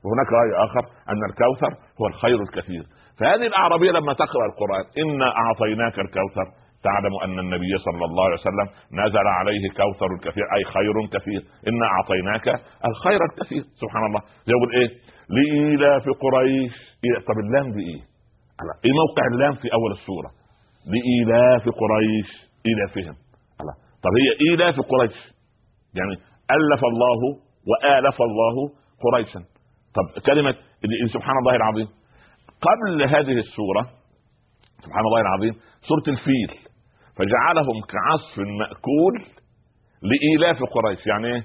وهناك رأي آخر أن الكوثر هو الخير الكثير. فهذه الأعرابية لما تقرأ القرآن إنا أعطيناك الكوثر. تعلم أن النبي صلى الله عليه وسلم نزل عليه كوثر كثير أي خير كثير. إنا أعطيناك الخير الكثير. سبحان الله. يقول إيه؟ لإيلاف قريش. إيه؟ طب اللام دي إيه؟ إيه موقع اللام في أول السورة؟ لإيلاف قريش إيلافهم. طب هي إيلاف قريش؟ يعني ألف الله وآلف الله قريشا. طب كلمة سبحان الله العظيم. قبل هذه السورة سبحان الله العظيم سورة الفيل فجعلهم كعصف مأكول لإيلاف قريش. يعني إيه؟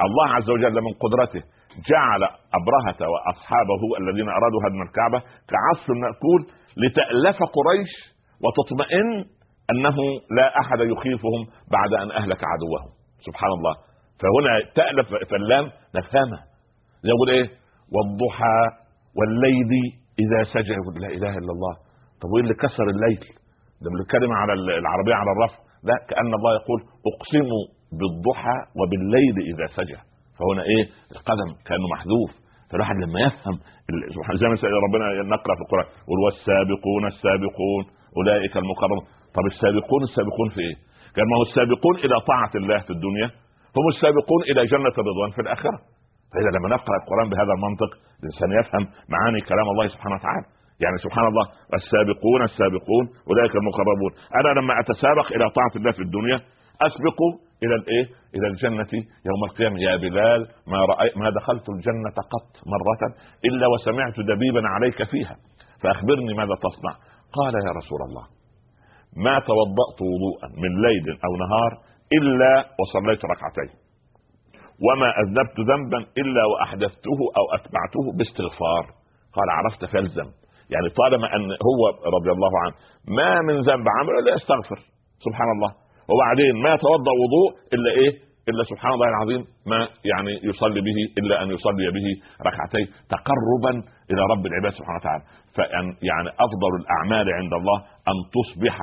الله عز وجل من قدرته جعل أبرهة وأصحابه الذين أرادوا هدم الكعبة كعصف مأكول لتألف قريش وتطمئن أنه لا أحد يخيفهم بعد أن أهلك عدوهم. سبحان الله فهنا تألف فاللام نفهمها يقول إيه؟ والضحى والليل إذا سجع يقول لا إله إلا الله. طب وإيه اللي كسر الليل؟ ده بنتكلم على العربية على الرفع. لا كأن الله يقول اقسم بالضحى وبالليل إذا سجع فهنا إيه؟ القدم كأنه محذوف. فالواحد لما يفهم زي ما ربنا نقرأ في القرآن. يقول والسابقون السابقون. أولئك المقربون طب السابقون السابقون في إيه؟ قال ما هو السابقون إلى طاعة الله في الدنيا هم السابقون إلى جنة الرضوان في الآخرة فإذا لما نقرأ القرآن بهذا المنطق الإنسان يفهم معاني كلام الله سبحانه وتعالى يعني سبحان الله السابقون السابقون أولئك المقربون أنا لما أتسابق إلى طاعة الله في الدنيا أسبق إلى الإيه؟ إلى الجنة يوم القيامة يا بلال ما رأيت ما دخلت الجنة قط مرة إلا وسمعت دبيبا عليك فيها فأخبرني ماذا تصنع؟ قال يا رسول الله ما توضأت وضوءا من ليل أو نهار إلا وصليت ركعتين وما أذنبت ذنبا إلا وأحدثته أو أتبعته باستغفار. قال عرفت فالزم يعني طالما أن هو رضي الله عنه ما من ذنب عمله الا يستغفر. سبحان الله. وبعدين ما يتوضا وضوء إلا إيه؟ إلا سبحان الله العظيم ما يعني يصلي به إلا أن يصلي به ركعتين تقربا إلى رب العباد سبحانه وتعالى. فان يعني أفضل الأعمال عند الله أن تصبح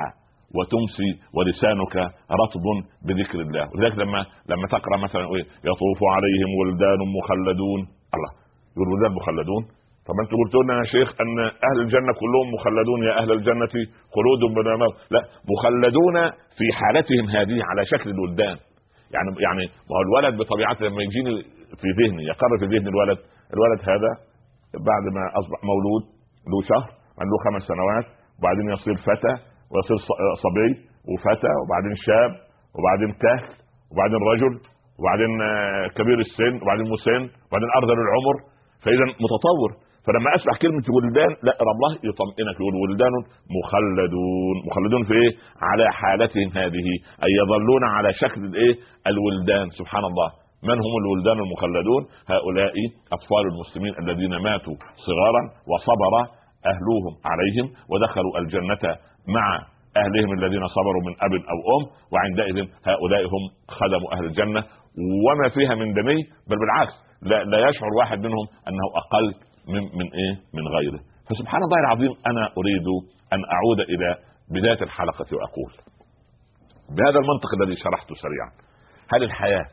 وتمسي ولسانك رطب بذكر الله. ولذلك لما لما تقرأ مثلا يطوف عليهم ولدان مخلدون. الله يقول ولدان مخلدون؟ طب أنتوا قلتوا لنا يا شيخ أن أهل الجنة كلهم مخلدون يا أهل الجنة خلود بلا موت لا مخلدون في حالتهم هذه على شكل الولدان. يعني يعني ما هو الولد بطبيعته لما يجيني في ذهني يقر في ذهني الولد الولد هذا بعد ما أصبح مولود له شهر عنده خمس سنوات وبعدين يصير فتى ويصير صبي وفتى وبعدين شاب وبعدين كهل وبعدين رجل وبعدين آه، كبير السن وبعدين مسن وبعدين أرذل العمر. فإذا متطور. فلما أسمع كلمة ولدان لا الله يطمئنك يقول ولدان مخلدون. مخلدون في إيه؟ على حالتهم هذه أي يظلون على شكل الإيه؟ الولدان. سبحان الله. من هم الولدان المخلدون؟ هؤلاء أطفال المسلمين الذين ماتوا صغارا وصبر أهلوهم عليهم ودخلوا الجنة مع أهلهم الذين صبروا من أب أو أم وعندئذ هؤلاء هم خدموا أهل الجنة وما فيها من دني بل بالعكس لا, لا يشعر واحد منهم أنه أقل من من إيه؟ من غيره فسبحان الله العظيم أنا أريد أن أعود إلى بداية الحلقة وأقول بهذا المنطق الذي شرحته سريعا هل الحياة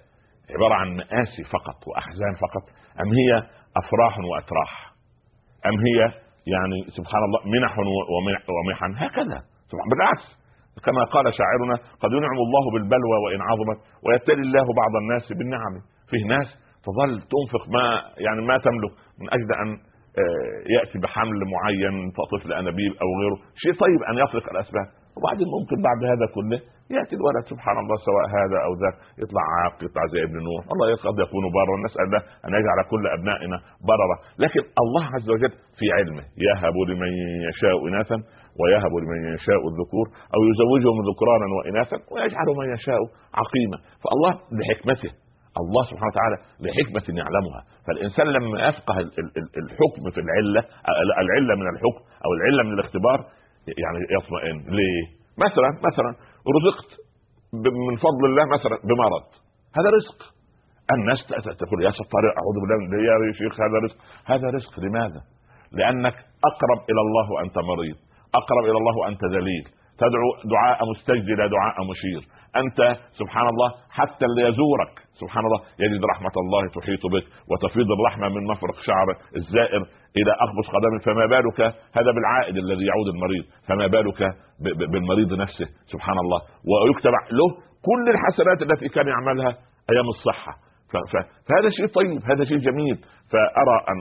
عبارة عن مآسي فقط وأحزان فقط. أم هي أفراح وأتراح؟ أم هي يعني سبحان الله منح ومحن هكذا. بالعكس. كما قال شاعرنا قد ينعم الله بالبلوى وإن عظمت ويبتلي الله بعض الناس بالنعم. فيه ناس تظل تنفق ما يعني ما تملك من أجل أن آه، يأتي بحمل معين طفل انابيب أو غيره. شيء طيب أن يخلق الأسباب. وبعدين ممكن بعد هذا كله يأتي الولد سبحان الله سواء هذا أو ذاك يطلع عاق يطلع زي ابن نوح. الله قد يكون برا نسأل الله أن يجعل كل أبنائنا بررا لكن الله عز وجل في علمه يهب لمن يشاء إناثا ويهب لمن يشاء الذكور أو يزوجهم ذكرانا وإناثا ويجعل من يشاء عقيما. فالله بحكمته الله سبحانه وتعالى لحكمة يعلمها. فالإنسان لما يفقه الحكم في العلة العلة من الحكم أو العلة من الاختبار يعني يطمئن. ليه؟ مثلا مثلا رزقت من فضل الله مثلا بمرض. هذا رزق. الناس تقول يا ستار أعوذ بالله يا شيخ هذا رزق. هذا رزق لماذا؟ لأنك أقرب إلى الله وأنت مريض. أقرب إلى الله وأنت ذليل. تدعو دعاء مستجدي لا دعاء مشير. أنت سبحان الله حتى اللي يزورك. سبحان الله يجد رحمة الله تحيط بك وتفيض الرحمة من مفرق شعر الزائر إلى أخبص قدم. فما بالك؟ هذا بالعائد الذي يعود المريض. فما بالك بالمريض نفسه؟ سبحان الله ويكتب له كل الحسنات التي كان يعملها أيام الصحة. فهذا شيء طيب هذا شيء جميل. فأرى أن,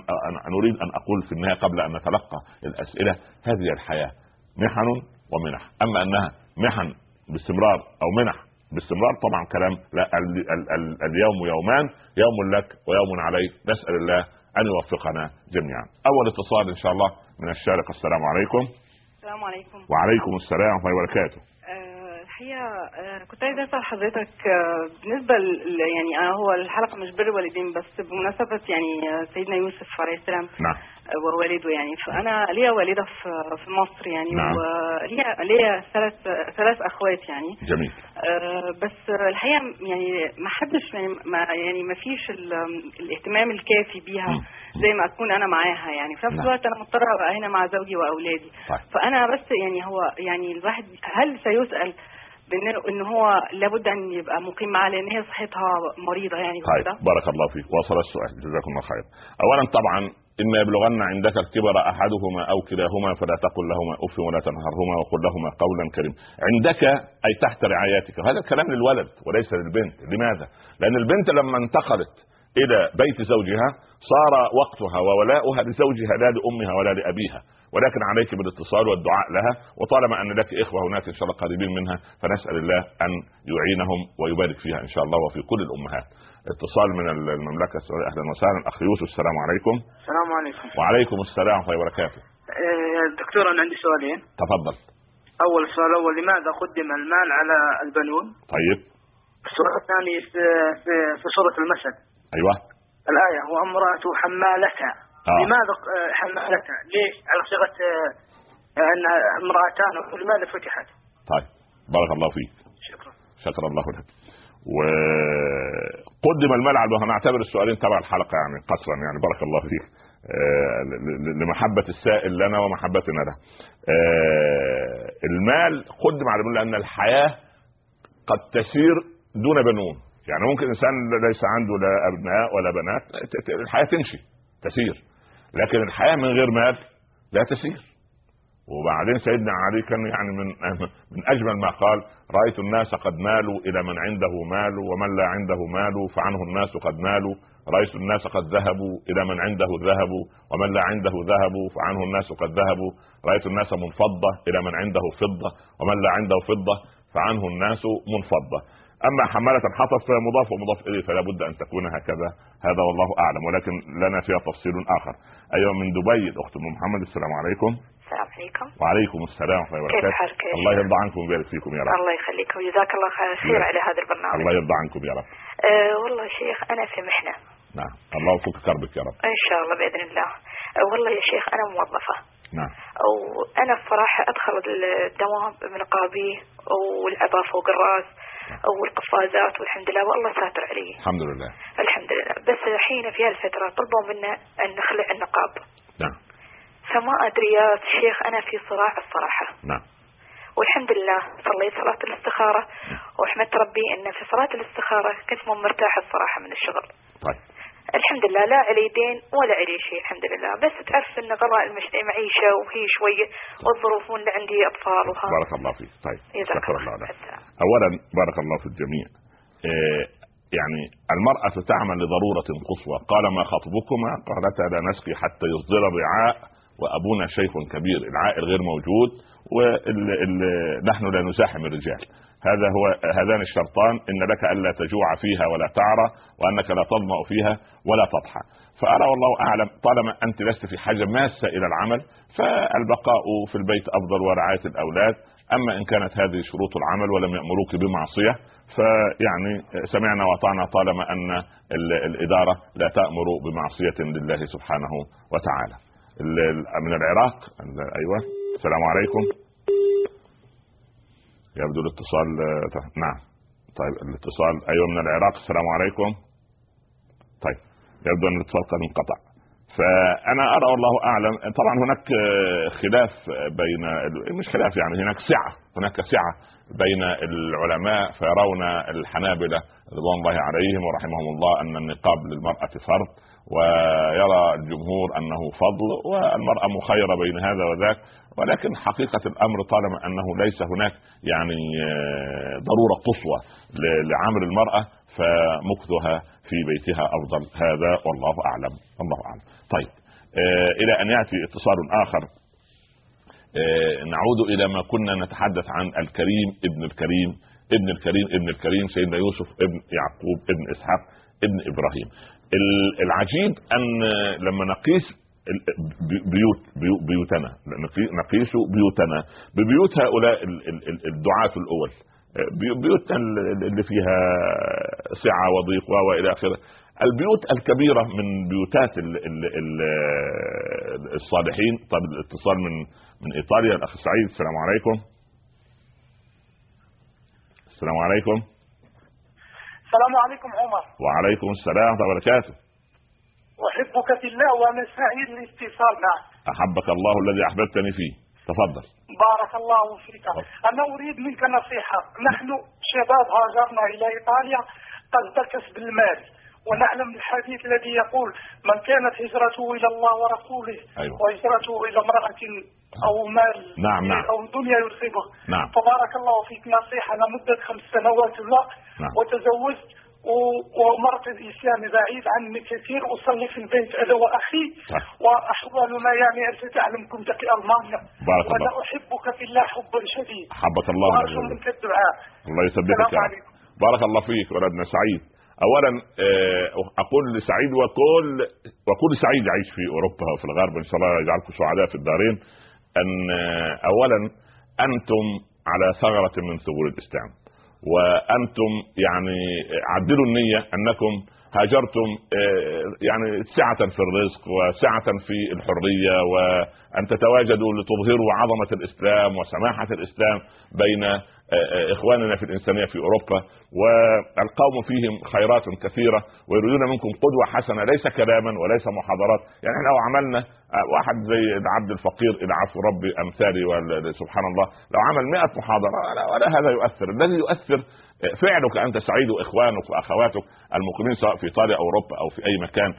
أن أريد أن أقول في النهاية قبل أن نتلقى الأسئلة هذه الحياة محن ومنح. أما أنها محن باستمرار أو منح. باستمرار طبعا كلام. لا ال ال ال اليوم يومان يوم لك ويوم عليك نسأل الله أن يوفقنا جميعا. أول اتصال إن شاء الله من الشارقة. السلام عليكم.
السلام عليكم.
وعليكم السلام ورحمة الله وبركاته.
أه الحقيقة آه، كنت عايزة أسأل حضرتك آه، بالنسبة ل- يعني آه، هو الحلقة مش بر والدين بس بمناسبة يعني آه، سيدنا يوسف عليه السلام.
نعم.
آه، ووالده يعني. فأنا ليا والدة في في مصر يعني
نعم.
وليا ليا ثلاث ثلاث أخوات يعني.
جميل.
آه، بس الحقيقة يعني ما حدش يعني ما يعني ما فيش ال- الاهتمام الكافي بيها. زي ما أكون أنا معاها يعني. في نفس
نعم.
الوقت أنا مضطرة أبقى هنا مع زوجي وأولادي.
طيب.
فأنا بس يعني هو يعني الواحد هل سيسأل إن هو لابد أن يبقى مقيم معاه لأن هي صحتها مريضة يعني
طيب. بارك الله فيك. وصل السؤال. جزاكم الله خير. اولا طبعا إما يبلغن عندك الكبر أحدهما أو كلاهما فلا تقل لهما أف ولا تنهرهما وقل لهما قولا كريما. عندك أي تحت رعايتك. وهذا الكلام للولد وليس للبنت. لماذا؟ لأن البنت لما انتقلت إلى بيت زوجها صار وقتها وولاؤها لزوجها لا لأمها ولا لأبيها. ولكن عليك بالاتصال والدعاء لها. وطالما أن لك إخوة هناك إن شاء الله قريبين منها فنسأل الله أن يعينهم ويبارك فيها إن شاء الله وفي كل الأمهات. اتصال من المملكة السعودية. أهلا وسهلا. اخ يوسف السلام عليكم.
السلام عليكم.
وعليكم السلام ورحمه الله وبركاته.
آه، دكتور أنا عندي سؤالين.
تفضل.
أول سؤال أول لماذا قدم المال على البنون؟
طيب.
السؤال الثاني في في, سوره المسد
أيوه.
الآية وامراته حمالتها
آه.
لماذا آه، حمالتها ليش؟ على صيغة آه، أن امرأتان لماذا فتحت؟
طيب. بارك الله فيك.
شكرا.
شكر الله لك. وقدم المال على هنعتبر السؤالين تبع الحلقة يعني قصرا يعني بارك الله فيك. آه، ل- ل- لمحبة السائل لنا ومحبتنا له. آه، المال قدم على لأن الحياة قد تسير دون بنون. يعني ممكن إنسان ليس عنده لا أبناء ولا بنات الحياة تمشي تسير. لكن الحياة من غير مال لا تسير. وبعدين سيدنا علي كان يعني من من أجمل ما قال رأيت الناس قد مالوا إلى من عنده مال ومن لا عنده مال فعنه الناس قد مالوا. رأيت الناس قد ذهبوا إلى من عنده ذهب ومن لا عنده ذهب فعنه الناس قد ذهبوا رأيت الناس منفضة إلى من عنده فضة ومن لا عنده فضة فعنه الناس منفضة. أما حمالة الحطب فهي مضاف ومضاف إليه فلا بد أن تكون هكذا. هذا والله أعلم ولكن لنا فيها تفصيل آخر. أيوه من دبي الأخت محمد السلام عليكم.
السلام عليكم.
وعليكم السلام ورحمة الله
كيف
وبركاته.
حالك؟ يا
الله؟ يرضى عنكم ويبارك فيكم يا رب.
الله يخليك. وجزاك الله خير على هذا البرنامج.
الله يرضى عنكم يا رب.
أه والله شيخ أنا في محنة.
نعم. الله يفك كربك يا رب.
إن شاء الله بإذن الله. أه والله يا شيخ أنا موظفة.
نعم.
وأنا الصراحة أدخل الدوام بمنقابي والعبا فوق الراس. والقفازات والحمد لله والله ساتر علي.
الحمد لله.
الحمد لله. بس الحين في هالفترة طلبوا منا أن نخلع النقاب.
نعم
فما أدري يا شيخ أنا في صراع الصراحة.
نعم.
والحمد لله صليت صلاة الاستخارة. وحمدت ربي إن في صلاة الاستخارة كنت مو مرتاحة الصراحة من الشغل.
طيب.
الحمد لله لا علي دين ولا علي شيء الحمد لله. بس تعرف إن غلاء المعيشة وهي شوية والظروف وان عندي اطفال وها
بارك الله فيك. طيب.
جزاك
شكر
الله
لك. اولا بارك الله في الجميع. آه، يعني المرأة تعمل لضرورة قصوى قال ما خطبكما؟ قالتا لا نسقي حتى يصدر الرعاء. وأبونا شيخ كبير العائل غير موجود ونحن لا نزاحم الرجال. هذا هو هذان الشرطان إن لك ألا تجوع فيها ولا تعرى وأنك لا تظمأ فيها ولا تضحى. فأرى والله أعلم طالما أنت لست في حاجة ماسة إلى العمل فالبقاء في البيت أفضل ورعاية الأولاد. أما إن كانت هذه شروط العمل ولم يأمروك بمعصية فيعني سمعنا وأطعنا طالما أن ال- الإدارة لا تأمر بمعصية لله سبحانه وتعالى. ال- ال- من العراق. ال- أيوه. السلام عليكم. يبدو الاتصال نعم. طيب الاتصال. أيوه من العراق. السلام عليكم. طيب يبدو أن الاتصال قد انقطع. فأنا أرى والله أعلم طبعا هناك آه، خلاف بين مش خلاف يعني هناك سعة هناك سعة بين العلماء فيرون الحنابلة رضوان الله عليهم ورحمهم الله أن النقاب للمرأة فرض. ويرى الجمهور أنه فضل والمرأة مخيرة بين هذا وذاك ولكن حقيقة الأمر طالما أنه ليس هناك يعني آه، ضرورة قصوى لعمل المرأة فمكثها في بيتها أفضل. هذا والله أعلم الله أعلم. طيب آه إلى أن يأتي اتصال آخر. آه نعود إلى ما كنا نتحدث عن الكريم ابن الكريم ابن الكريم ابن الكريم سيدنا يوسف ابن يعقوب ابن إسحاق ابن إبراهيم. العجيب أن لما نقيس بيوت بيو- بيوتنا نقي- نقيس بيوتنا ببيوت هؤلاء ال- ال- ال- الدعاة الأول. بيو- بيوتنا ال- اللي فيها سعة وضيق وإلى آخره. البيوت الكبيرة من بيوتات ال ال ال الصالحين طب الاتصال من من إيطاليا الأخ سعيد السلام عليكم. السلام عليكم.
السلام عليكم عمر.
وعليكم السلام ورحمة الله وبركاته.
أحبك في الله وأنا سعيد الاتصال معك.
أحبك الله الذي أحببتني فيه. تفضل.
بارك الله فيك. أنا أريد منك نصيحة. نحن شباب هاجرنا إلى إيطاليا. قصد كسب المال ونعلم الحديث الذي يقول من كانت هجرته إلى الله ورسوله
أيوة.
وهجرته إلى امرأة أو مال
نعم، نعم.
أو دنيا يصيبه
نعم.
فبارك الله فيك نصيحة أنا مدة خمس سنوات لا
نعم.
وتزوجت ومرت الإسلام بعيد عني كثير أصلي في البيت أنا وأخي. وأحوالنا يعني أنت تعلم كنت في ألمانيا
بارك
وأنا
الله.
أحبك في الله حبا شديد
حبك الله
وأرجو منك الدعاء
الله.
عليكم.
بارك الله فيك ولدنا سعيد اولا آه، أقول لسعيد وكل وكل سعيد يعيش في أوروبا وفي الغرب إن شاء الله يجعلكم سعداء في الدارين. أن آه، اولا أنتم على ثغرة من ثغور الإسلام. وأنتم يعني عدلوا النية أنكم هاجرتم آه، يعني سعة في الرزق وسعة في الحرية وأن تتواجدوا لتظهروا عظمة الإسلام وسماحة الإسلام بين آه، آه، إخواننا في الإنسانية في أوروبا. والقوم فيهم خيرات كثيرة ويريدون منكم قدوة حسنة ليس كلاما وليس محاضرات. يعني إحنا لو عملنا واحد زي العبد الفقير إلى عفو ربي أمثالي سبحان الله لو عمل 100 محاضرة ولا, هذا يؤثر. الذي يؤثر فعلك أنت سعيد واخوانك وأخواتك. المقيمين سواء في ايطاليا أو أوروبا أو في أي مكان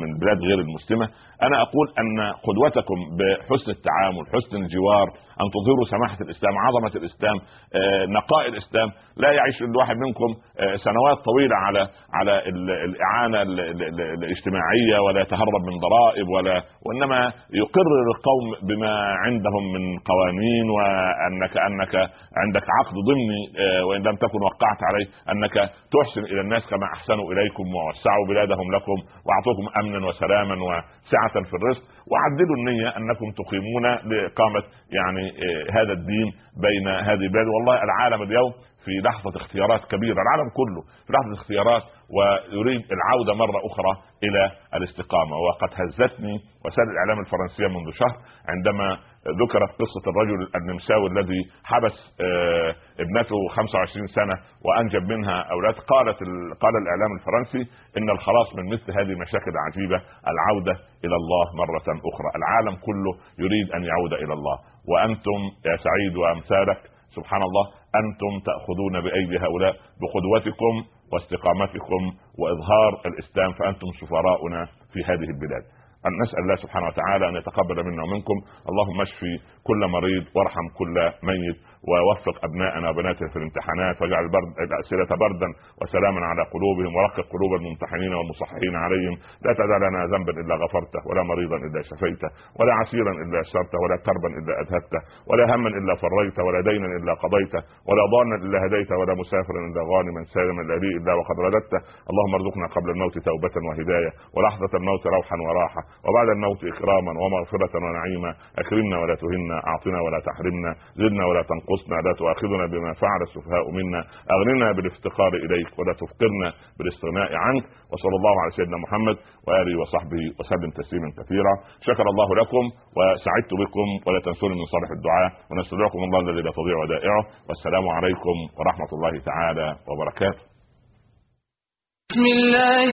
من البلاد غير المسلمة. أنا أقول أن قدوتكم بحسن التعامل حسن الجوار أن تظهروا سماحة الإسلام عظمة الإسلام آه، نقاء الإسلام لا يعيش الواحد منكم آه، سنوات طويلة على على ال- الإعانة ال- ال- ال- الاجتماعية ولا يتهرب من ضرائب ولا وإنما يقرر القوم بما عندهم من قوانين وأنك أنك عندك عقد ضمني آه، وإن لم تكن وقعت عليه أنك تحسن إلى الناس كما احسنوا إليكم ووسعوا بلادهم لكم وأعطوكم أمنا وسلاما وسعة في الرزق. وعدلوا النية أنكم تقيمون لإقامة يعني آه، هذا الدين بين هذه البلاد. والله العالم اليوم في لحظة اختيارات كبيرة العالم كله في لحظة اختيارات ويريد العودة مرة أخرى إلى الاستقامة. وقد هزتني وسائل الإعلام الفرنسية منذ شهر عندما ذكرت قصة الرجل النمساوي الذي حبس آه، ابنته 25 سنة وأنجب منها أولاد. قالت ال- قال الإعلام الفرنسي إن الخلاص من مثل هذه المشاكل العجيبة العودة إلى الله مرة أخرى. العالم كله يريد أن يعود إلى الله. وأنتم يا سعيد وأمثالك سبحان الله أنتم تأخذون بأيدي هؤلاء بقدوتكم واستقامتكم وإظهار الإسلام فأنتم سفراؤنا في هذه البلاد. أن نسأل الله سبحانه وتعالى أن يتقبل منا ومنكم. اللهم اشفي كل مريض وارحم كل ميت. ووفق أبناءنا وبناتنا في الامتحانات واجعل البرد الأسئلة بردا وسلاما على قلوبهم ورقق قلوب الممتحنين والمصححين عليهم. لا تدع لنا ذنبا إلا غفرته ولا مريضا إلا شفيته ولا عسيرا إلا يسرته ولا كربا إلا أذهبته ولا هما إلا فريته ولا دينا إلا قضيته ولا ضانا إلا هديته ولا مسافرا إلا غانما سالما إلا لي إلا وقد رددته. اللهم ارزقنا قبل الموت توبة وهداية ولحظة الموت روحا وراحة وبعد الموت إكراما ومغفرة ونعيما. أكرمنا ولا تهنا أعطنا ولا تحرمنا زدنا ولا تنقصنا. لا تؤاخذنا بما فعل السفهاء منا. أغننا بالافتقار إليك ولا تفقرنا بالاستغناء عنك. وصلى الله على سيدنا محمد وآله وصحبه وسلم تسليما كثيرا. شكر الله لكم وسعدت بكم ولا تنسوني من صالح الدعاء. ونستودعكم الله الذي لا تضيع ودائعه والسلام عليكم ورحمة الله تعالى وبركاته.
بسم الله